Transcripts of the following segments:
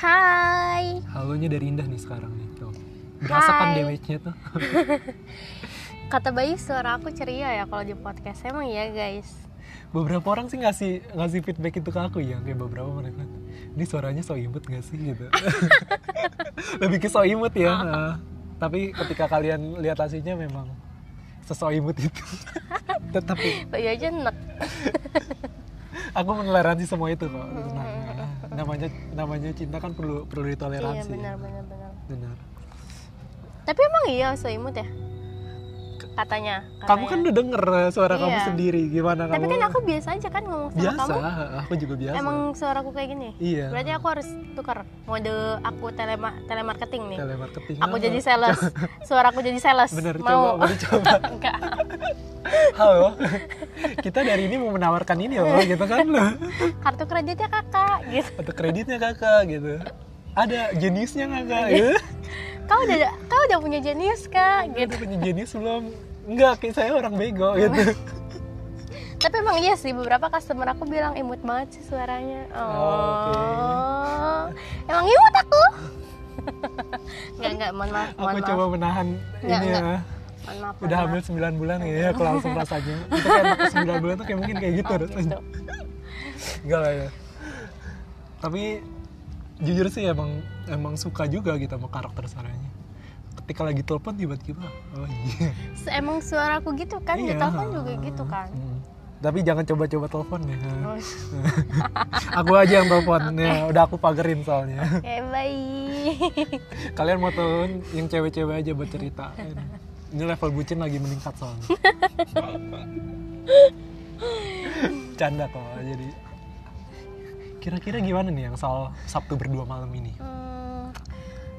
Hai. Halonya dari Indah nih sekarang nih. Tuh. Berasa kan Hai. damage-nya tuh. Kata Bayu suara aku ceria ya kalau di podcast. Emang iya guys. Beberapa orang sih ngasih ngasih feedback itu ke aku ya, kayak beberapa mereka. Ini suaranya so imut gak sih gitu. Lebih ke so imut ya. Nah, tapi ketika kalian lihat hasilnya memang seso imut itu. Tetapi Bayu aja enek. aku mentoleransi semua itu kok. Tenang. Namanya namanya cinta kan perlu perlu Iya ditoleransi. benar benar benar. Benar. Tapi emang iya so imut ya? Katanya. Kamu katanya. kan udah denger suara kamu Iya. sendiri gimana Tapi kamu? kan aku biasa aja kan ngomong sama biasa, kamu. aku juga biasa. Emang suaraku kayak gini? Iya. Berarti aku harus tukar mode aku telema telemarketing nih. telemarketing. Aku Ah, jadi sales. Suaraku jadi sales. Bener, Mau? coba, boleh coba. Enggak. Halo. Kita dari ini mau menawarkan ini loh, gitu kan loh. Kartu kreditnya kakak gitu. Atau kreditnya kakak gitu. Ada jenisnya kakak ya? Kau udah kau udah punya jenius kak gitu. Gitu punya jenis belum? Enggak, kayak saya orang bego gitu. Tapi emang iya sih beberapa customer aku bilang imut banget sih suaranya. Oh. Emang imut aku? Enggak enggak, mohon maaf, mohon Aku maaf. coba menahan Enggak, ini enggak. ya. Mohon maaf. Udah hamil maaf. 9 bulan ya, aku langsung rasanya. Itu kayak anak 9 bulan tuh kayak mungkin kayak gitu Oh, gitu. Enggak lah ya. Tapi jujur sih emang emang suka juga gitu sama karakter suaranya. Ketika lagi telepon tiba-tiba, oh iya. Se- Emang suaraku gitu kan, di Iya. telepon juga gitu kan. Hmm. Tapi jangan coba-coba telepon ya. Oh, aku aja yang telepon ya, udah aku pagerin soalnya. Oke, baik. Kalian mau telepon yang cewek-cewek aja buat cerita. Ini level bucin lagi meningkat soalnya. Canda kok jadi. Kira-kira gimana nih yang soal Sabtu berdua malam ini? Hmm,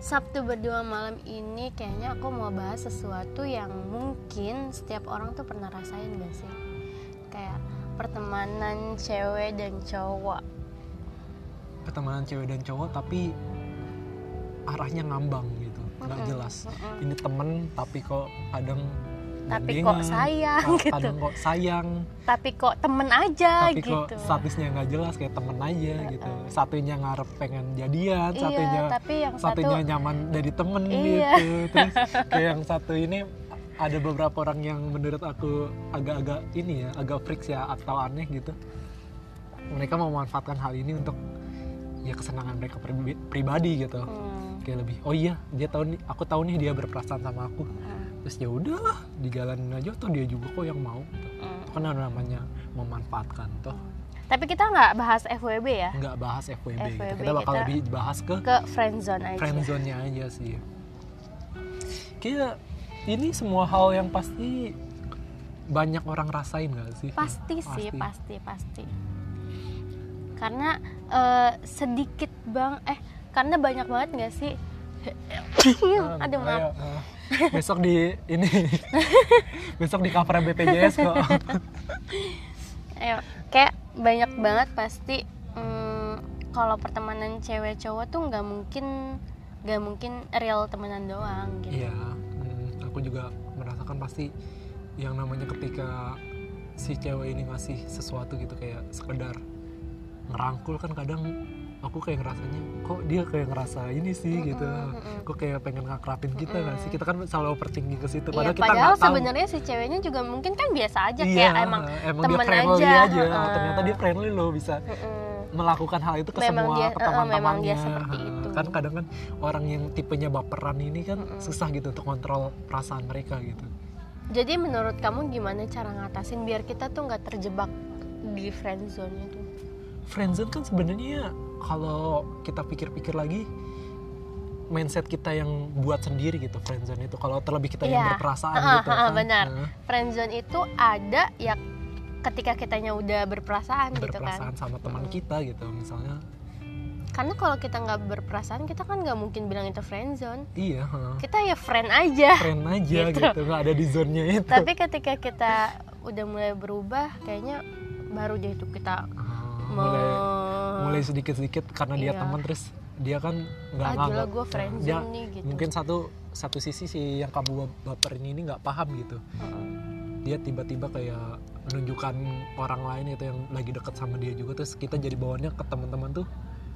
Sabtu berdua malam ini kayaknya aku mau bahas sesuatu yang mungkin setiap orang tuh pernah rasain gak sih? Kayak pertemanan cewek dan cowok. Pertemanan cewek dan cowok tapi arahnya ngambang gitu, nggak jelas. Ini temen tapi kok kadang Tapi gandengan, kok sayang gitu. kadang kok sayang, Tapi kok temen aja tapi gitu. kok statusnya nggak jelas kayak temen aja gitu. Mm-mm. Satunya ngarep pengen jadian, satunya iya, tapi yang satunya satu nyaman dari temen Iya. gitu. Terus kayak yang satu ini ada beberapa orang yang menurut aku agak-agak ini ya, agak freaks ya atau aneh gitu. Mereka mau memanfaatkan hal ini untuk ya kesenangan mereka pribadi gitu. Hmm, Kayak lebih, oh iya dia tahu nih, aku tahu nih dia berperasaan sama aku. hmm, Terus ya udahlah, digalanin aja tuh dia juga kok yang mau. hmm. Itu kan ada namanya memanfaatkan toh. Tapi kita nggak bahas FWB ya, Nggak bahas FWB, gitu. FWB Kita bakal kita- lebih bahas ke ke friendzone aja. friendzone-nya aja sih. Kayak ini semua hal yang pasti banyak orang rasain gak sih? Pasti sih, pasti pasti. Karena eh, sedikit bang, eh karena banyak banget nggak sih? Ah, Aduh maaf. besok di ini besok di cover BPJS kok. Ayo, kayak banyak banget pasti mm, kalau pertemanan cewek cowok tuh nggak mungkin nggak mungkin real temenan doang gitu. Iya, mm, aku juga merasakan pasti yang namanya ketika si cewek ini ngasih sesuatu gitu kayak sekedar ngerangkul kan kadang aku kayak ngerasanya kok dia kayak ngerasa ini sih gitu mm-mm. kok kayak pengen ngakrapin kita nggak sih kita kan selalu overthinking ke situ Iya, padahal kita padahal tahu sebenarnya si ceweknya juga mungkin kan biasa aja iya, kayak emang emang dia temen friendly aja, aja, heeh. ternyata dia friendly loh bisa mm-mm. melakukan hal itu ke Memang semua dia- ke eh, memang teman-temannya dia seperti itu. kan kadang kan orang yang tipenya baperan ini kan Mm-mm. susah gitu untuk kontrol perasaan mereka gitu Jadi menurut kamu gimana cara ngatasin biar kita tuh nggak terjebak di friendzone itu? friendzone kan sebenarnya kalau kita pikir-pikir lagi mindset kita yang buat sendiri gitu friendzone itu kalau terlebih kita yang Iya. berperasaan Ah, gitu ah, kan benar. Nah, Friendzone itu ada ya ketika kitanya udah berperasaan, gitu berperasaan kan. sama teman Mm. kita gitu misalnya Karena kalau kita nggak berperasaan kita kan nggak mungkin bilang itu friendzone. iya heeh. Kita ya friend aja. friend aja Gitu. gitu nggak ada di zonnya itu Tapi ketika kita udah mulai berubah, kayaknya baru deh itu kita mau mulai mulai sedikit-sedikit karena dia Iya. teman terus dia kan nggak ah nganggap gue dia nih gitu. mungkin satu satu sisi si yang kamu baperin ini nggak paham gitu dia tiba-tiba kayak menunjukkan orang lain itu yang lagi deket sama dia juga terus kita jadi bawaannya ke teman-teman tuh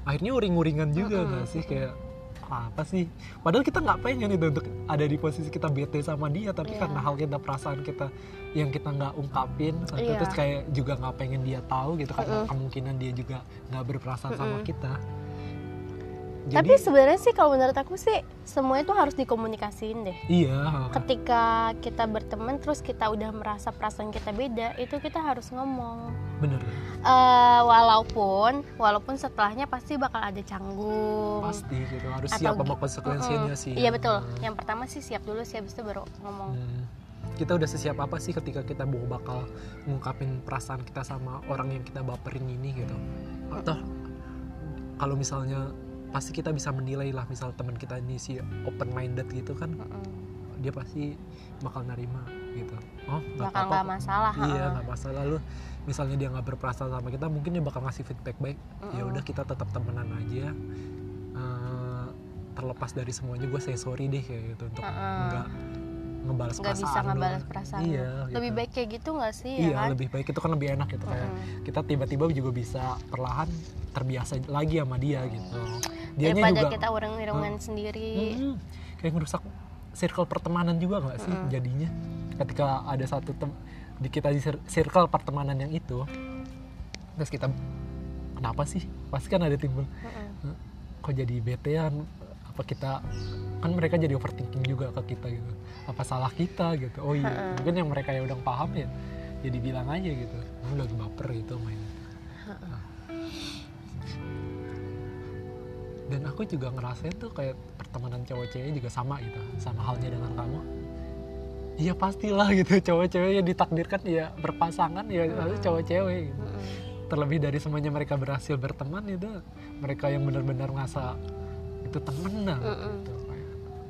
akhirnya uring-uringan juga Mm-mm. nggak sih kayak apa sih padahal kita nggak pengen itu untuk ada di posisi kita bete sama dia tapi Iya. karena hal kita perasaan kita yang kita nggak ungkapin Iya. terus kayak juga nggak pengen dia tahu gitu karena kemungkinan dia juga nggak berperasaan sama Mm-mm. kita tapi sebenarnya sih kalau menurut aku sih semuanya tuh harus dikomunikasiin deh iya ketika kita berteman terus kita udah merasa perasaan kita beda itu kita harus ngomong bener Eh, walaupun walaupun setelahnya pasti bakal ada canggung pasti gitu harus Atau siap sama konsekuensinya Mm-mm. sih iya betul Hmm. yang pertama sih siap dulu sih habis itu baru ngomong Hmm. Kita udah sesiap apa sih ketika kita mau bakal ngungkapin perasaan kita sama orang yang kita baperin ini gitu? Atau kalau misalnya pasti kita bisa menilai lah misal teman kita ini si open minded gitu kan dia pasti bakal nerima gitu. Oh nggak apa-apa masalah iya nggak masalah. Lu misalnya dia nggak berperasaan sama kita mungkin dia bakal ngasih feedback baik. Ya udah kita tetap temenan aja. Eh, terlepas dari semuanya gue say sorry deh kayak gitu untuk nggak ngebalas nggak bisa perasaan ngebalas doang. perasaan iya lebih gitu. baik kayak gitu nggak sih iya ya kan lebih baik itu kan lebih enak gitu kayak Mm-mm. kita tiba-tiba juga bisa perlahan terbiasa lagi sama dia gitu dianya daripada juga kita urung-urungan sendiri Mm-mm. kayak ngerusak circle pertemanan juga nggak sih Mm-mm. jadinya ketika ada satu tem di kita di cir- circle pertemanan yang itu terus kita kenapa sih pasti kan ada timbul Mm-mm. kok jadi betean apa kita kan mereka jadi overthinking juga ke kita apa salah kita gitu. Oh iya mungkin yang mereka yang udah paham ya jadi bilang aja gitu. Lu lagi baper gitu main. Dan aku juga ngerasain tuh kayak pertemanan cowok cewek juga sama gitu sama halnya dengan kamu. Iya pastilah gitu cowok cewek yang ditakdirkan ya berpasangan ya harus cowok cewek gitu. Terlebih dari semuanya mereka berhasil berteman itu mereka yang benar-benar ngerasa itu temenan Mm-mm. gitu.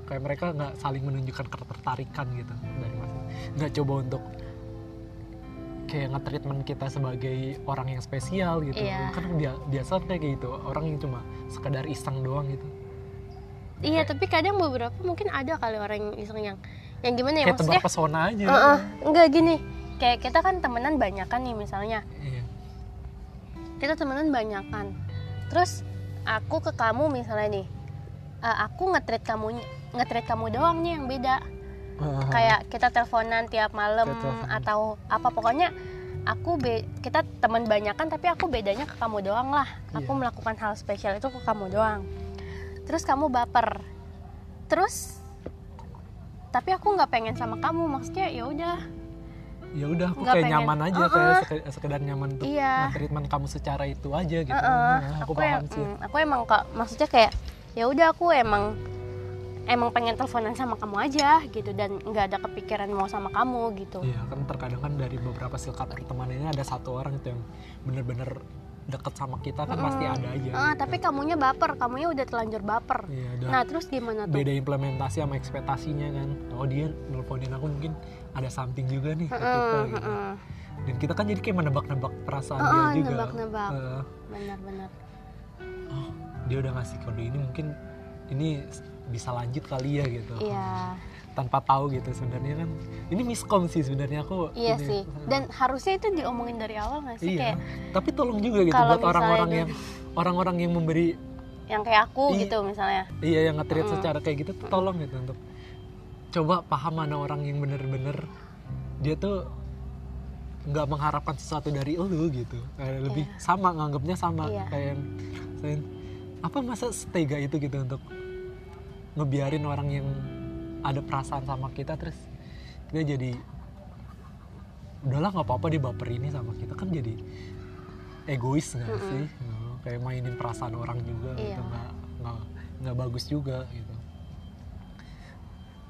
Kayak, kayak mereka nggak saling menunjukkan ketertarikan gitu dari masa nggak coba untuk kayak nge-treatment kita sebagai orang yang spesial gitu. Iya. kan dia biasa kayak gitu orang yang cuma sekedar iseng doang gitu. Iya tapi kadang beberapa mungkin ada kali orang yang iseng yang yang gimana ya kayak maksudnya? pesona aja. Heeh, enggak gini. Kayak kita kan temenan banyak kan nih misalnya. Iya. Kita temenan banyak kan. Terus aku ke kamu misalnya nih eh, aku nge-treat kamu nge-treat kamu doang nih yang beda Heeh. kayak kita teleponan tiap malam Kayak atau apa pokoknya aku be kita teman banyakan tapi aku bedanya ke kamu doang lah aku Iya. melakukan hal spesial itu ke kamu doang terus kamu baper terus tapi aku nggak pengen sama kamu maksudnya ya udah ya udah aku nggak kayak pengen. nyaman aja Uh-uh. kayak seke- sekedar nyaman untuk Iya. treatment kamu secara itu aja gitu Heeh, Nah, aku, aku, paham yang sih mm, aku emang kok maksudnya kayak ya udah aku emang emang pengen teleponan sama kamu aja gitu dan nggak ada kepikiran mau sama kamu gitu Iya kan terkadang kan dari beberapa silkat ini ada satu orang itu yang bener-bener deket sama kita kan pasti ada aja. Ah, gitu. tapi kamunya baper kamunya udah telanjur baper Iya, dan nah terus gimana tuh beda implementasi sama ekspektasinya kan. Oh dia nelponin aku mungkin ada something juga nih ke kita Heeh, gitu. heeh. Dan kita kan jadi kayak menebak-nebak perasaan Heeh, dia juga. nebak-nebak. Eh, benar-benar oh dia udah ngasih kode ini mungkin ini bisa lanjut kali ya gitu. iya Tanpa tahu gitu sebenarnya kan. Ini miskom sih sebenarnya aku. iya ini. sih dan harusnya itu diomongin dari awal nggak sih Iya, kayak tapi tolong juga gitu buat orang-orang yang orang-orang yang memberi yang kayak aku Iya. gitu misalnya iya yang nge-treat Mm. secara kayak gitu tuh tolong gitu untuk coba paham mana orang yang bener-bener dia tuh nggak mengharapkan sesuatu dari lu gitu kayak lebih Iya. sama nganggapnya sama Iya. kayak yang apa masa setega itu gitu untuk ngebiarin orang yang ada perasaan sama kita terus kita jadi udahlah nggak apa-apa dia baper ini sama kita kan jadi egois nggak Mm-mm. sih Nah, kayak mainin perasaan orang juga gitu Iya. nggak nggak nggak bagus juga gitu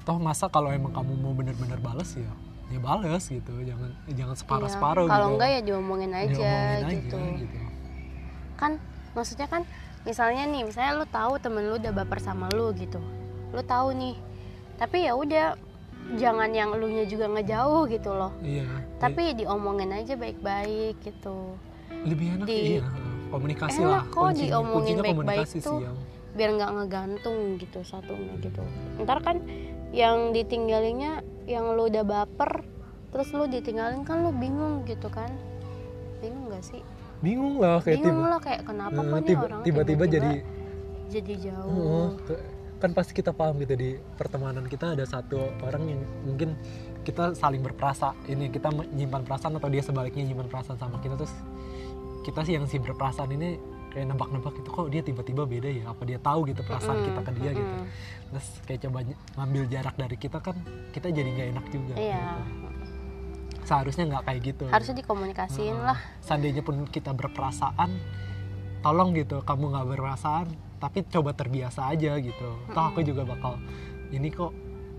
toh masa kalau emang kamu mau bener-bener bales ya ya bales gitu jangan jangan separuh separuh Iya. kalau gitu. enggak ya diomongin aja Diomongin gitu gitu kan maksudnya kan misalnya nih misalnya lu tahu temen lu udah baper sama lu gitu. Lu tahu nih. Tapi ya udah jangan yang lu nya juga ngejauh gitu loh. Iya. Tapi diomongin aja baik-baik gitu. Lebih enak di- iya. Komunikasi enak lah. kok kuncinya, diomongin kuncinya baik-baik tuh. sih yang biar nggak ngegantung gitu satunya gitu. Ntar kan yang ditinggalinnya yang lu udah baper terus lu ditinggalin kan lu bingung gitu kan. Bingung gak sih bingung lah kayak bingung tiba lah kayak kenapa eh, kok tiba- orang tiba-tiba jadi jadi jauh. Ke- kan pasti kita paham gitu di pertemanan kita ada satu orang yang mungkin kita saling berperasa. Ini kita menyimpan perasaan atau dia sebaliknya nyimpan perasaan sama kita terus kita sih yang si berperasaan ini kayak nebak-nebak itu kok dia tiba-tiba beda ya? Apa dia tahu gitu perasaan Mm-mm, kita ke dia? Gitu. mm-mm. terus kayak coba ngambil jarak dari kita kan kita jadi nggak enak juga iya. gitu. Seharusnya nggak kayak gitu. Harusnya dikomunikasiin Heeh. lah. Seandainya pun kita berperasaan tolong gitu kamu nggak berperasaan tapi coba terbiasa aja gitu. Toh aku juga bakal ini kok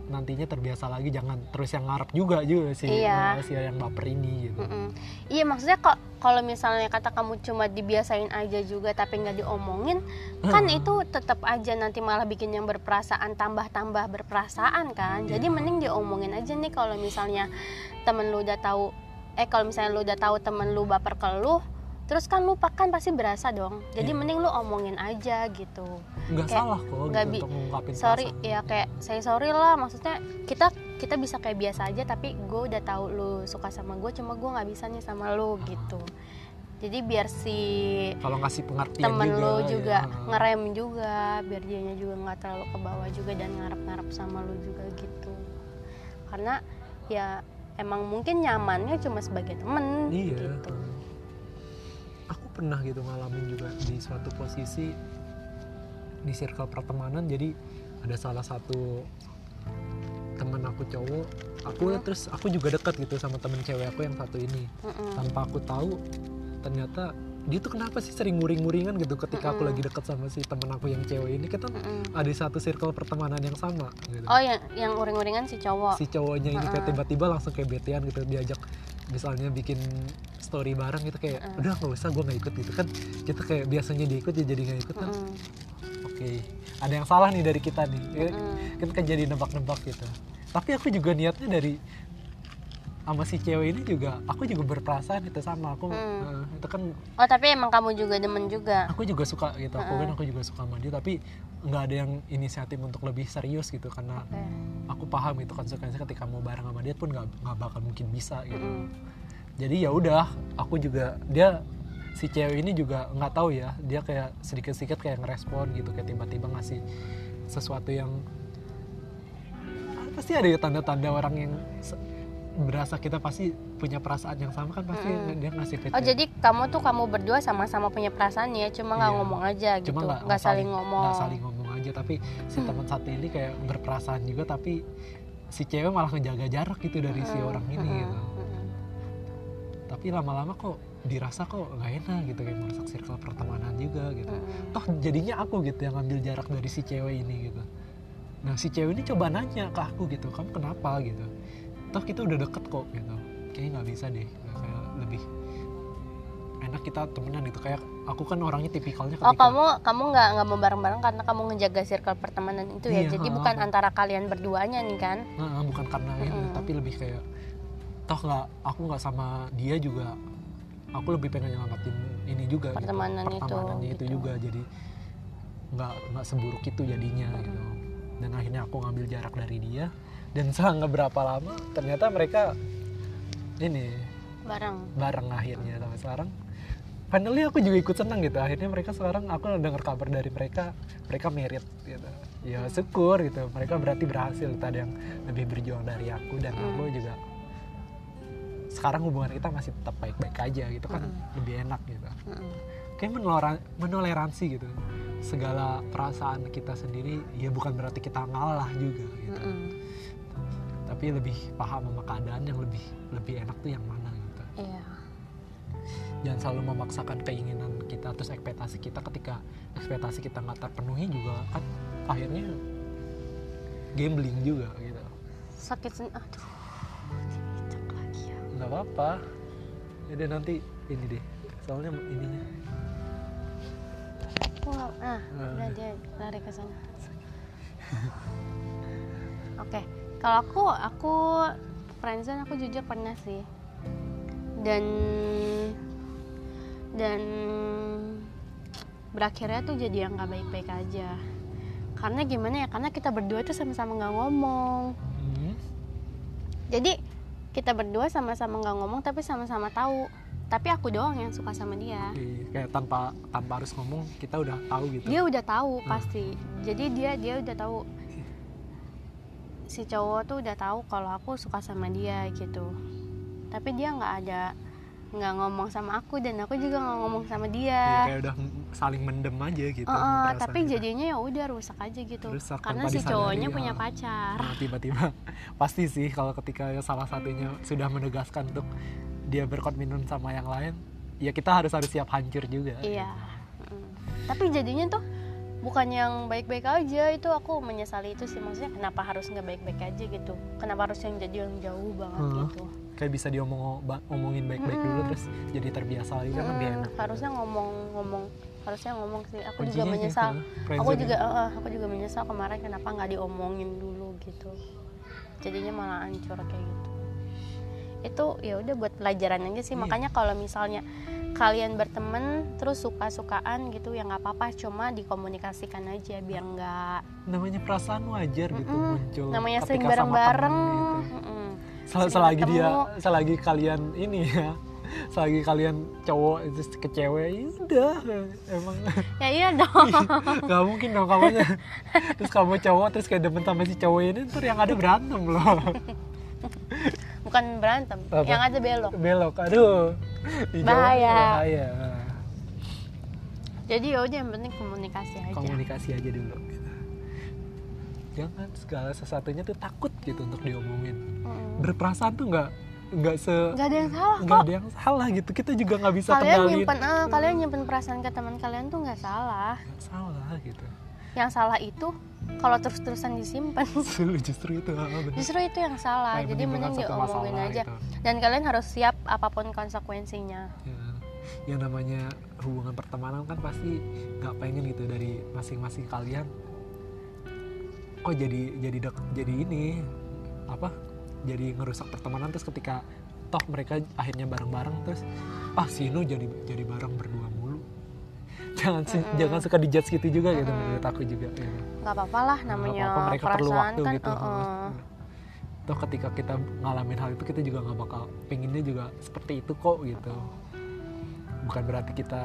nantinya terbiasa lagi jangan terus yang ngarep juga juga sih Iya. si yang baper ini gitu Mm-mm. iya maksudnya kok kalau misalnya kata kamu cuma dibiasain aja juga tapi nggak diomongin kan Heeh. itu tetap aja nanti malah bikin yang berperasaan tambah-tambah berperasaan kan jadi Iya. mending diomongin aja nih kalau misalnya temen lu udah tahu eh kalau misalnya lu udah tahu temen lu baper ke lu terus kan lu kan pasti berasa dong jadi Iya. mending lu omongin aja gitu nggak kayak salah kok nggak gitu bi- sorry perasaan. ya kayak saya sorry lah maksudnya kita kita bisa kayak biasa aja tapi gue udah tahu lu suka sama gue cuma gue nggak bisa nih sama lu Ah. gitu jadi biar si kalau ngasih pengertian temen juga, lu ya. juga Heeh. ngerem juga biar dianya juga nggak terlalu ke bawah juga dan ngarep-ngarep sama lu juga gitu karena ya emang mungkin nyamannya cuma sebagai temen iya gitu pernah gitu ngalamin juga di suatu posisi di circle pertemanan jadi ada salah satu temen aku cowok aku Hmm. terus aku juga dekat gitu sama temen cewek aku yang satu ini Mm-mm. tanpa aku tahu ternyata dia tuh kenapa sih sering nguring-nguringan gitu ketika aku Mm-mm. lagi dekat sama si temen aku yang cewek ini kita Mm-mm. ada satu circle pertemanan yang sama gitu oh yang yang uring-uringan si cowok si cowoknya ini kayak Mm-mm. tiba-tiba langsung kayak betean gitu diajak misalnya bikin story bareng gitu kayak Mm-mm. udah nggak usah gue nggak ikut gitu kan kita kayak biasanya diikut ya jadi nggak ikut kan Mm-mm. oke ada yang salah nih dari kita nih Mm-mm. kan kan jadi nebak-nebak gitu tapi aku juga niatnya dari sama si cewek ini juga aku juga berperasaan itu sama aku Hmm. eh, itu kan oh tapi emang kamu juga demen juga aku juga suka gitu aku kan Mm-mm. aku juga suka sama dia tapi nggak ada yang inisiatif untuk lebih serius gitu karena Oke. aku paham itu konsekuensinya ketika mau bareng sama dia pun nggak nggak bakal mungkin bisa gitu Mm-mm. jadi ya udah aku juga dia si cewek ini juga nggak tahu ya dia kayak sedikit-sedikit kayak ngerespon gitu kayak tiba-tiba ngasih sesuatu yang pasti ada ya tanda-tanda orang yang berasa kita pasti punya perasaan yang sama kan pasti Mm-mm. dia ngasih feedback Oh jadi kamu tuh kamu berdua sama-sama punya perasaan ya, cuma nggak Iya. ngomong aja gitu, cuma nggak nggak saling ngomong. nggak saling ngomong aja tapi si Hmm. teman satu ini kayak berperasaan juga tapi si cewek malah ngejaga jarak gitu dari si Mm-mm, orang ini mm-mm, gitu tapi lama-lama kok dirasa kok nggak enak gitu kayak merusak circle pertemanan juga gitu Mm-mm. toh jadinya aku gitu yang ngambil jarak dari si cewek ini gitu nah si cewek ini coba nanya ke aku gitu kamu kenapa gitu toh kita udah deket kok gitu kayaknya nggak bisa deh kayak lebih enak kita temenan gitu kayak aku kan orangnya tipikalnya Oh ketika kamu kamu nggak nggak mau bareng-bareng karena kamu ngejaga circle pertemanan itu ya, Iya, jadi ha, bukan ha. antara kalian berduanya nih kan? Nah, bukan karena ini Mm-mm. tapi lebih kayak toh nggak aku nggak sama dia juga aku lebih pengen nyelamatin ini juga gitu. Pertemanan itu, pertemanannya itu gitu. juga jadi nggak nggak seburuk itu jadinya Mm-mm. gitu dan akhirnya aku ngambil jarak dari dia dan selang berapa lama ternyata mereka ini Bareng. bareng akhirnya sampai sekarang finally aku juga ikut senang gitu akhirnya mereka sekarang aku dengar kabar dari mereka mereka merit gitu ya syukur gitu mereka berarti berhasil gitu. ada yang lebih berjuang dari aku dan Hmm. aku juga sekarang hubungan kita masih tetap baik-baik aja gitu kan Mm-mm. lebih enak gitu Mm-mm. kayak menolera- menoleransi gitu segala perasaan kita sendiri ya bukan berarti kita ngalah juga gitu Mm-mm. Tapi lebih paham sama keadaan yang lebih lebih enak tuh yang mana gitu Iya. jangan selalu memaksakan keinginan kita terus ekspektasi kita ketika ekspektasi kita nggak terpenuhi juga kan akhirnya gambling juga gitu Sakit sen aduh. Lagi ya. nggak apa-apa jadi nanti ini deh soalnya ininya Aku nggak. Ah, Ah. udah dia lari ke sana. Oke, kalau aku aku friendzone aku jujur pernah sih. Dan dan berakhirnya tuh jadi yang nggak baik-baik aja. Karena gimana ya? Karena kita berdua tuh sama-sama nggak ngomong. Hmm. Jadi kita berdua sama-sama nggak ngomong tapi sama-sama tahu tapi aku doang yang suka sama dia Iya, kayak tanpa tanpa harus ngomong kita udah tahu gitu dia udah tahu Hmm. pasti jadi dia dia udah tahu si cowok tuh udah tahu kalau aku suka sama dia gitu. Tapi dia nggak ada nggak ngomong sama aku dan aku juga nggak ngomong sama dia. Kayak udah saling mendem aja gitu perasaan tapi kita. jadinya ya udah rusak aja gitu. Rusak karena si cowoknya ya. punya pacar. Nah, tiba-tiba pasti sih kalau ketika salah satunya sudah menegaskan untuk dia berkomitmen sama yang lain ya kita harus harus siap hancur juga iya. Mm. tapi jadinya tuh bukan yang baik-baik aja itu aku menyesali itu sih. Maksudnya kenapa harus nggak baik-baik aja gitu? Kenapa harus yang jadi yang jauh banget Hmm. gitu? Kayak bisa diomong omongin baik-baik dulu Mm-mm. terus jadi terbiasa lagi kan lebih Mm, enak harusnya ngomong-ngomong harusnya ngomong sih. Aku juga Kuncinya menyesal. gitu, aku juga ya. eh, aku juga menyesal kemarin kenapa nggak diomongin dulu gitu. Jadinya malah hancur kayak gitu. Itu ya udah buat pelajaran aja sih. Iya. makanya kalau misalnya kalian berteman terus suka-sukaan gitu ya nggak apa-apa cuma dikomunikasikan aja biar nggak namanya perasaan wajar gitu Mm-mm. muncul namanya sering bareng-bareng. gitu. Sel- selagi dia selagi kalian ini ya selagi kalian cowok itu ke cewek ya udah emang. Ya iya dong. Nggak mungkin dong kamunya terus kamu cowok terus kayak demen sama si cowok ini ntar yang ada berantem loh. Bukan berantem Apa? yang ada belok. Belok aduh Di Jawa Bahaya. bahaya. Jadi ya udah yang penting komunikasi aja. Komunikasi aja dulu. Gitu. jangan segala sesuatunya tuh takut gitu untuk diomongin. Mm. berperasaan tuh nggak nggak se nggak ada yang salah nggak ada yang salah gitu. Kita juga nggak bisa kalian kendalin nyimpen ah, kalian nyimpen perasaan ke teman kalian tuh nggak salah. Nggak salah gitu. Yang salah itu kalau terus-terusan disimpan. Justru itu. Justru itu yang salah. Jadi mending diomongin masalah aja. gitu. dan kalian harus siap apa pun konsekuensinya. Ya, yang namanya hubungan pertemanan kan pasti nggak pengen gitu dari masing-masing kalian. Kok jadi jadi dek, jadi ini apa jadi ngerusak pertemanan terus ketika toh mereka akhirnya bareng-bareng terus ah si Nu jadi jadi bareng berdua jangan jangan suka dijudge gitu juga gitu Mm-mm. menurut aku juga ya. nggak apa-apa lah namanya Nggak apa-apa, mereka perlu perasaan waktu kan gitu eh, eh. toh ketika kita ngalamin hal itu kita juga nggak bakal pengennya juga seperti itu kok gitu bukan berarti kita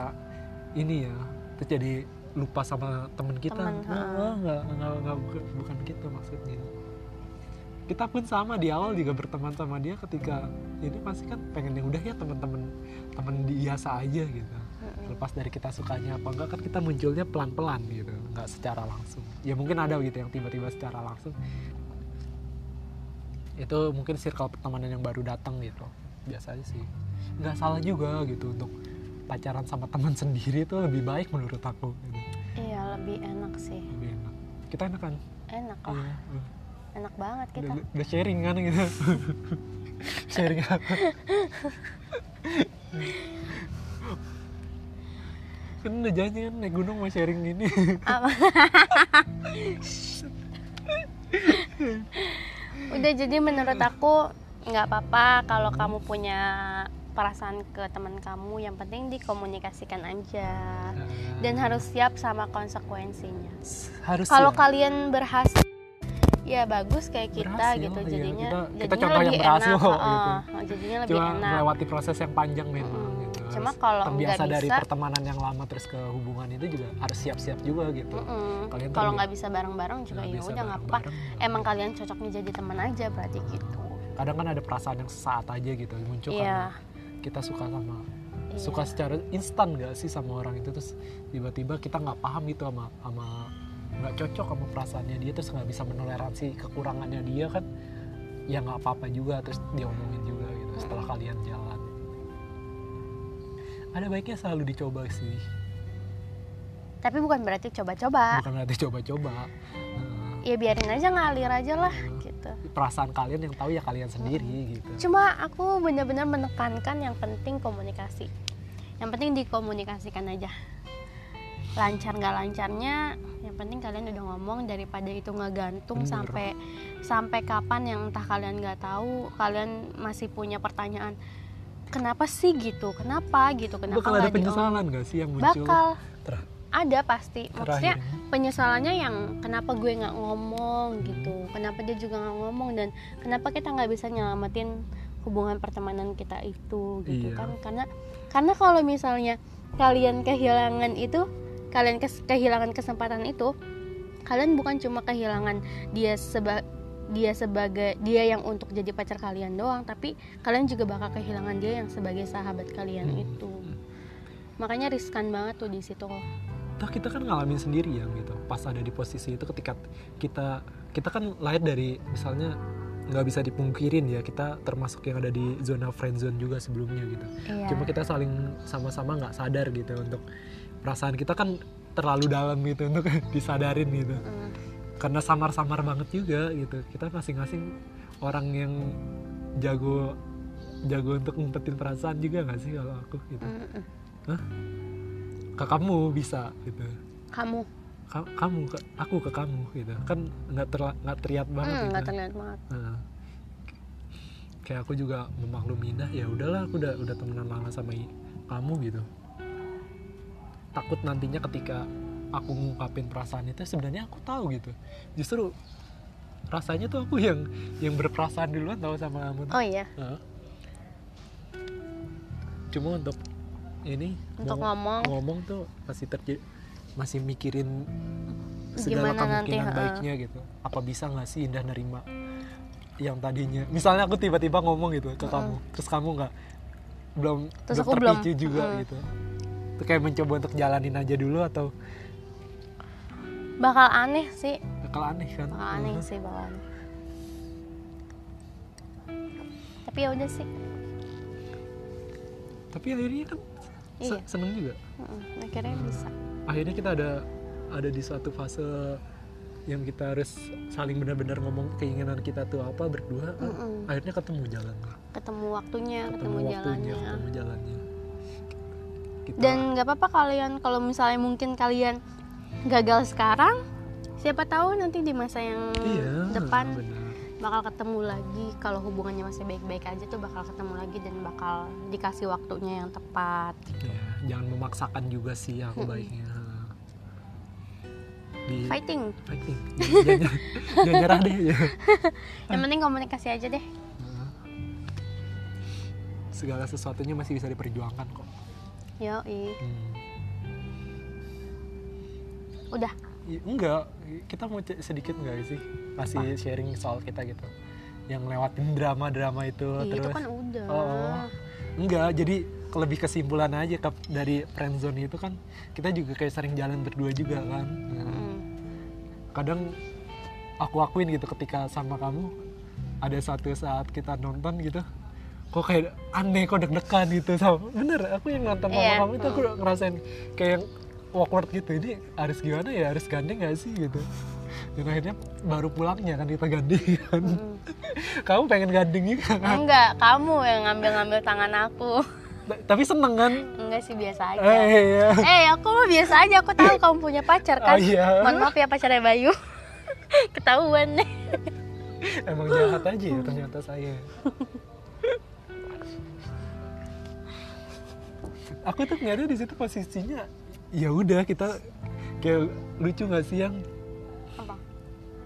ini ya terus jadi lupa sama temen kita Temen, ha. nggak nggak nggak bukan, bukan gitu maksudnya kita pun sama di awal juga berteman sama dia ketika ini pasti kan pengen yang udah ya teman-teman teman biasa aja gitu. Lepas dari kita sukanya apa enggak kan kita munculnya pelan-pelan gitu nggak secara langsung. Ya mungkin ada gitu yang tiba-tiba secara langsung. Itu mungkin circle pertemanan yang baru datang gitu. Biasanya sih. Nggak salah juga gitu untuk pacaran sama teman sendiri itu lebih baik menurut aku. Gitu. iya lebih enak sih. Lebih enak. Kita enak kan? Enak lah. Iya, enak banget kita. udah, udah sharing kan gitu. Sharing apa kan udah janji kan naik gunung mau sharing gini Apa? udah jadi menurut aku nggak apa-apa kalau kamu punya perasaan ke teman kamu yang penting dikomunikasikan aja dan harus siap sama konsekuensinya harus kalau ya. kalian berhasil ya bagus kayak kita Berhasil, gitu iya. jadinya Kita- kita jadinya contoh yang lebih berhasil enak kok, heeh, gitu. jadinya lebih cuma enak melewati proses yang panjang memang. Cuma kalau terbiasa dari bisa- pertemanan yang lama terus ke hubungan itu juga harus siap-siap juga gitu Mm-mm. Kalian kalau nggak bisa bareng-bareng juga ya udah nggak apa nggak emang kalian cocoknya jadi teman aja berarti gitu kadang kan ada perasaan yang sesaat aja gitu muncul Iya. karena kita suka sama Iya. suka secara instan gak sih sama orang itu terus tiba-tiba kita nggak paham gitu sama sama nggak cocok sama perasaannya dia terus nggak bisa menoleransi kekurangannya dia kan ya nggak apa-apa juga terus dia omongin juga gitu setelah kalian jalan ada baiknya selalu dicoba sih. Tapi bukan berarti coba-coba. Bukan berarti coba-coba. Nah, ya biarin aja ngalir aja lah gitu. perasaan kalian yang tahu ya kalian sendiri gitu. Cuma aku benar-benar menekankan yang penting komunikasi. Yang penting dikomunikasikan aja. Lancar nggak lancarnya yang penting kalian udah ngomong daripada itu ngegantung Bener. sampai sampai kapan yang entah kalian nggak tahu kalian masih punya pertanyaan kenapa sih gitu? Kenapa gitu? Kenapa bakal ada nggak diomong- penyesalan gak sih yang muncul? Bakal ada pasti. Maksudnya terakhirnya penyesalannya yang kenapa gue nggak ngomong gitu? Kenapa dia juga nggak ngomong? Dan kenapa kita nggak bisa nyelamatin hubungan pertemanan kita itu gitu Iya. kan? Karena karena kalau misalnya kalian kehilangan itu kalian kes- kehilangan kesempatan itu kalian bukan cuma kehilangan dia seba dia sebagai dia yang untuk jadi pacar kalian doang tapi kalian juga bakal kehilangan dia yang sebagai sahabat kalian Hmm. itu. Makanya riskan banget tuh di situ. Toh kita kan ngalamin sendiri ya gitu. Pas ada di posisi itu ketika kita kita kan lahir dari misalnya nggak bisa dipungkirin ya kita termasuk yang ada di zona friend zone juga sebelumnya gitu. Iya. Cuma kita saling sama-sama nggak sadar gitu untuk perasaan kita kan terlalu dalam gitu untuk disadarin gitu. Mm. Karena samar-samar banget juga gitu. Kita masing-masing orang yang jago jago untuk ngumpetin perasaan juga nggak sih kalau aku gitu? Mm-mm. kakakmu bisa gitu. Kamu. Ka- kamu ke aku ke kamu gitu. Kan nggak terla- nggak terlihat banget Hmm, gitu. nggak terlihat banget. Nah, kayak aku juga memaklumi Indah ya udahlah aku udah udah temenan lama sama kamu gitu. Takut nantinya ketika aku ngungkapin perasaan itu sebenarnya aku tahu gitu justru rasanya tuh aku yang yang berperasaan duluan tahu sama kamu oh iya Heeh. cuma untuk ini Untuk ngomong. ngomong tuh masih terjadi masih mikirin segala Gimana nanti, kemungkinan heeh. baiknya gitu apa bisa nggak sih Indah nerima yang tadinya misalnya aku tiba-tiba ngomong gitu ke kamu terus kamu nggak belum Terus belum aku belum, terpicu juga heeh. gitu itu kayak mencoba untuk jalanin aja dulu atau bakal aneh sih. Bakal aneh kan? Bakal aneh Heeh. sih bakal aneh. Tapi ya udah sih. Tapi akhirnya kan Iya. seneng juga. Akhirnya bisa. Akhirnya kita ada ada di suatu fase yang kita harus saling benar-benar ngomong keinginan kita tuh apa berdua. Kan. Mm-mm. akhirnya ketemu jalannya ketemu waktunya ketemu, ketemu waktunya jalannya. ketemu jalannya. Kita dan nggak apa-apa kalian kalau misalnya mungkin kalian gagal sekarang siapa tahu nanti di masa yang iya depan benar. bakal ketemu lagi. Kalau hubungannya masih baik-baik aja tuh bakal ketemu lagi dan bakal dikasih waktunya yang tepat. Ya, jangan memaksakan juga sih aku baiknya. Di fighting. Fighting. Jangan, nyerah deh ya. yang penting komunikasi aja deh. Segala sesuatunya masih bisa diperjuangkan kok. Yo Hmm. Udah Ya, enggak, kita mau sedikit enggak sih kasih sharing soal kita gitu. Yang lewatin drama-drama itu Ih, terus. itu kan udah Oh, enggak, jadi lebih kesimpulan aja ke, dari friendzone itu kan kita juga kayak sering jalan berdua juga kan. Nah, Mm. kadang aku akuin gitu ketika sama kamu ada satu saat kita nonton gitu kok kayak aneh kok deg-degan gitu sama bener aku yang nonton sama Iya. kamu itu aku ngerasain kayak awkward gitu. Ini harus gimana ya? Harus gandeng gak sih gitu? Dan akhirnya baru pulangnya kan kita gandengan Mm. kamu pengen gandeng juga kan? Enggak kamu yang ngambil-ngambil tangan aku. T- tapi seneng kan? Enggak sih biasa aja. Eh iya. Eh aku mah biasa aja. Aku tahu kamu punya pacar kan? Oh, iya. mohon maaf ya pacarnya Bayu. Ketahuan. Nih emang jahat aja ya ternyata saya. Aku tuh ngeliatnya di situ posisinya ya udah kita kayak lucu nggak sih yang? Apa?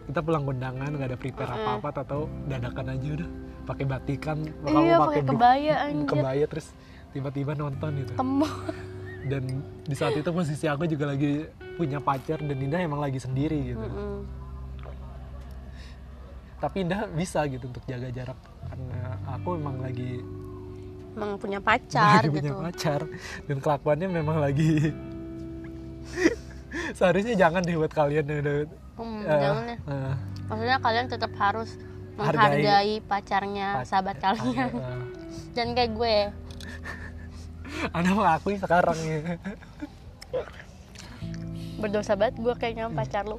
Kita pulang kondangan nggak ada prepare apa apa atau dadakan aja udah. Pakai batikan iya pakai bu- kebaya anjir. kebaya terus tiba-tiba nonton gitu. Kemo dan di saat itu posisi aku juga lagi punya pacar dan Indah emang lagi sendiri gitu. Mm-mm. tapi Indah bisa gitu untuk jaga jarak karena aku emang lagi emang punya pacar lagi punya gitu. pacar. Dan kelakuannya memang lagi seharusnya jangan deh buat kalian yang udah Hmm, eh, jangan ya. Eh, maksudnya kalian tetap harus Hargai menghargai pacarnya pac- sahabat kalian. Eh, dan kayak gue. Anda mengakui sekarang ya. Berdosa banget gue kayaknya pacar lu.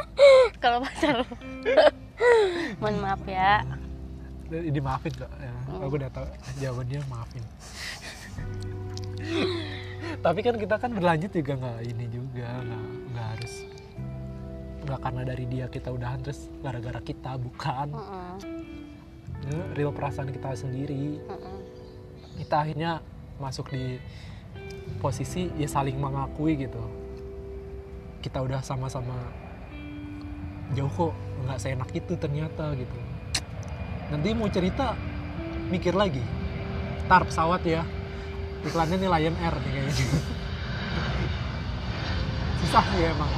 Kalau pacar lu. Mohon maaf ya. Ini maafin kok ya, Hmm. aku udah tahu jawabannya maafin. Tapi kan kita kan berlanjut juga nggak ini juga nggak nggak harus. Nggak karena dari dia kita udahan terus gara-gara kita bukan. Mm-mm, Ini real perasaan kita sendiri. Mm-mm. kita akhirnya masuk di posisi ya saling mengakui gitu. Kita udah sama-sama jauh kok nggak seenak itu ternyata gitu. Nanti mau cerita mikir lagi. Tar pesawat ya. Iklannya nih Lion Air nih kayaknya susah sih emang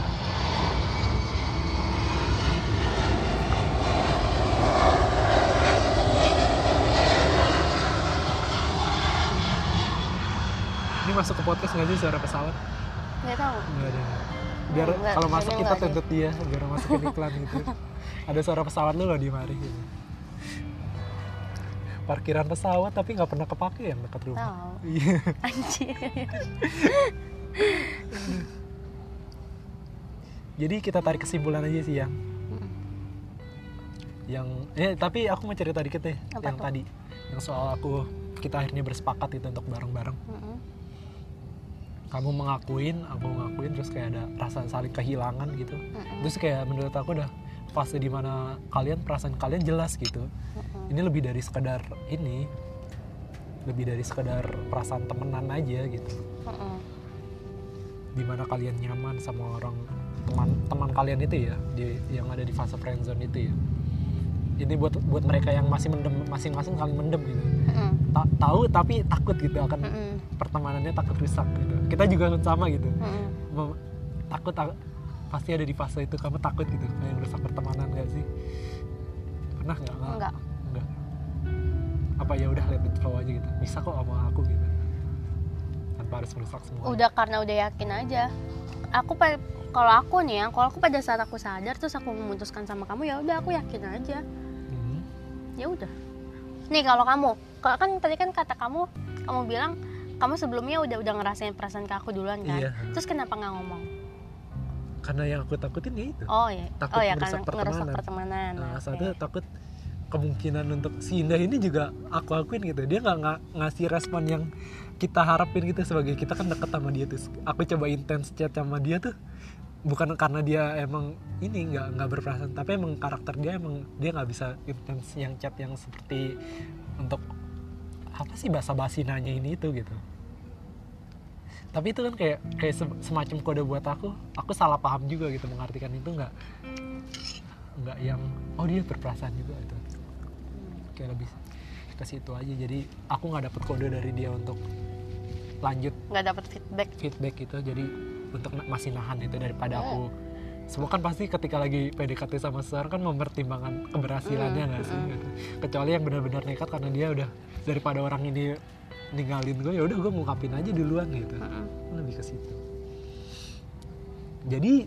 ini masuk ke podcast nggak sih suara pesawat nggak tahu Enggak ada. Biar Enggak, kalau masuk kita tuntut dia, biar masukin iklan gitu. ada suara pesawat lu loh di mari gitu. Parkiran pesawat tapi nggak pernah kepake yang dekat rumah. tahu Iya. anjir Jadi kita tarik kesimpulan aja sih yang Mm. yang eh tapi aku mau cerita dikit deh Apa yang tuh? tadi yang soal aku kita akhirnya bersepakat itu untuk bareng-bareng. Mm-mm. Kamu mengakuin, aku ngakuin terus kayak ada rasa saling kehilangan gitu. Mm-mm. Terus kayak menurut aku udah fase di mana kalian perasaan kalian jelas gitu. Mm-mm. ini lebih dari sekedar ini lebih dari sekedar perasaan temenan aja gitu di mana kalian nyaman sama orang teman teman kalian itu ya di yang ada di fase friendzone itu ya. Ini buat buat mereka yang masih mendem masing-masing saling mendem gitu. Mm-mm. Ta- tahu tapi takut gitu akan Mm-mm. pertemanannya takut rusak gitu. Kita juga sama gitu. Mem- takut tak- pasti ada di fase itu. Kamu takut gitu kayak rusak pertemanan gak sih? Pernah nggak? Nggak? enggak enggak apa ya udah it flow aja gitu. Bisa kok sama aku gitu. Tanpa harus merusak semua. Udah karena udah yakin aja. Aku kalau aku nih ya kalau aku pada saat aku sadar terus aku memutuskan sama kamu ya udah aku yakin aja. Hmm. ya udah. Nih kalau kamu kalau kan tadi kan kata kamu kamu bilang kamu sebelumnya udah udah ngerasain perasaan ke aku duluan kan. Iya. terus kenapa nggak ngomong? Karena yang aku takutin ya itu. Oh ya Takut oh ya merusak karena ngerusak pertemanan. pertemanan. Nah, oke. satu takut kemungkinan untuk si Indah ini juga aku akuin gitu. Dia nggak nggak ngasih respon yang kita harapin gitu. Sebagai kita kan deket sama dia tuh. Aku coba intens chat sama dia tuh bukan karena dia emang ini nggak nggak berperasaan tapi emang karakter dia emang dia nggak bisa intens yang chat yang seperti untuk apa sih bahasa basi nanya ini itu gitu. Tapi itu kan kayak kayak se- semacam kode buat aku aku salah paham juga gitu mengartikan itu nggak nggak yang oh dia berperasaan juga itu kayak lebih ke situ aja. Jadi aku nggak dapet kode dari dia untuk lanjut nggak dapat feedback. feedback gitu. Jadi untuk masih nahan itu daripada aku. Semua kan pasti ketika lagi PDKT sama seseorang kan mempertimbangkan keberhasilannya Mm, nggak sih? Mm. gitu. kecuali yang benar-benar nekat karena dia udah daripada orang ini ninggalin gue ya udah gue ngungkapin aja duluan gitu. Mm-mm. lebih ke situ. Jadi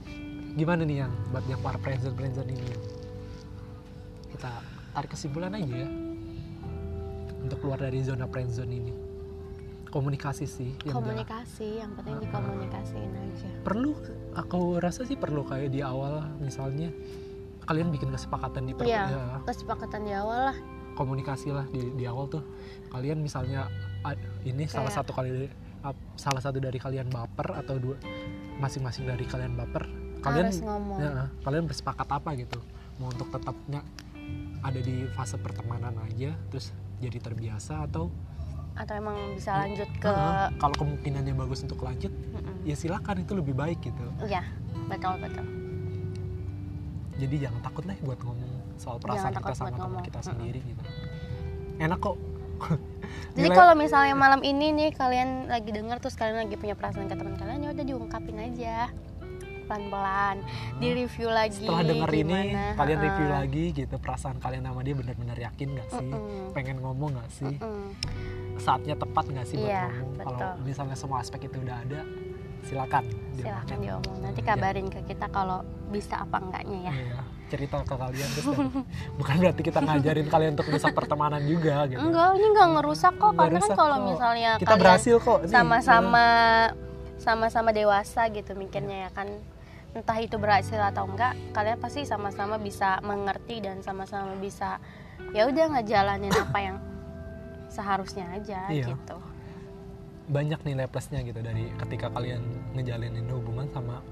gimana nih yang buat yang para friendzone friendzone ini? Kita tarik kesimpulan aja ya. Untuk keluar dari zona friendzone ini komunikasi sih yang komunikasi yang penting dikomunikasiin aja. Perlu aku rasa sih perlu kayak di awal misalnya kalian bikin kesepakatan di per- Iya. ya, kesepakatan di awal lah. Komunikasi lah di, di awal tuh. Kalian misalnya ini salah Kayak- satu kali ah, salah satu dari kalian baper atau dua masing-masing dari kalian baper kalian harus ngomong. ya, kalian bersepakat apa gitu? Mau untuk tetapnya ada di fase pertemanan aja terus jadi terbiasa atau atau emang bisa lanjut ke Ah, kalau kemungkinannya bagus untuk lanjut Mm-mm. ya silakan itu lebih baik gitu. Iya betul betul. Jadi jangan takut lah buat ngomong soal perasaan kita sama teman kita sendiri gitu. Enak kok. Jadi kalau misalnya malam ini nih kalian lagi denger terus kalian lagi punya perasaan ke teman kalian ya udah diungkapin aja. Pelan-pelan. Di review lagi setelah denger ini gimana, kalian ha-ha. review lagi gitu perasaan kalian sama dia benar-benar yakin gak sih? Mm-mm. pengen ngomong gak sih? Mm-mm. Saatnya tepat gak sih buat Iya, ngomong kalau betul. misalnya semua aspek itu udah ada silakan diomongin. diomong nanti Iya. kabarin ke kita kalau bisa apa enggaknya ya Iya, cerita ke kalian terus dan bukan berarti kita ngajarin kalian untuk rusak pertemanan juga gitu enggak ini enggak ngerusak kok Nggak karena kan kalau kok. misalnya kita kalian berhasil kok sama-sama sama-sama dewasa gitu mikirnya ya kan entah itu berhasil atau enggak kalian pasti sama-sama bisa mengerti dan sama-sama bisa ya udah ngejalanin apa yang seharusnya aja Iya. gitu. Banyak nilai plusnya gitu dari ketika kalian ngejalanin hubungan sama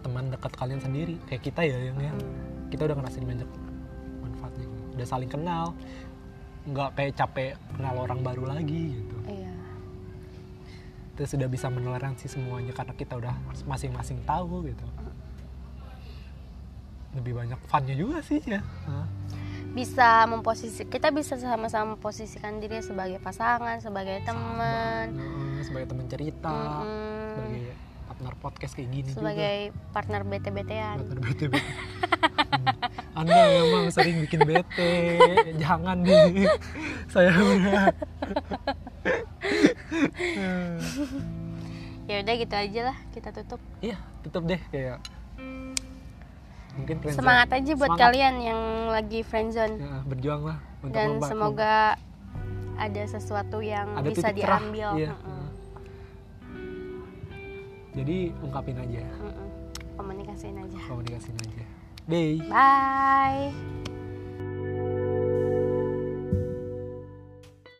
teman dekat kalian sendiri. Kayak kita ya yang ya. Kita udah ngerasain banyak manfaatnya gitu. udah saling kenal. Nggak kayak capek kenal orang baru lagi gitu. Iya. Terus sudah bisa menoleransi semuanya karena kita udah masing-masing tahu gitu. Lebih banyak funnya juga sih ya. Bisa memposisi kita bisa sama-sama memposisikan diri sebagai pasangan sebagai teman. Nah, sebagai teman cerita Mm-mm. sebagai partner podcast kayak gini sebagai partner bete-betean juga partner bete Hmm. anda memang sering bikin bete jangan nih saya udah. Ya udah gitu aja lah kita tutup. Iya tutup deh kayak mungkin friendzone. semangat aja buat Semangat. kalian yang lagi friendzone Ya, berjuang lah untuk dan membantu. semoga ada sesuatu yang ada bisa diambil Iya. Mm-mm. jadi ungkapin aja Mm-mm. komunikasiin aja komunikasiin aja Bye. bye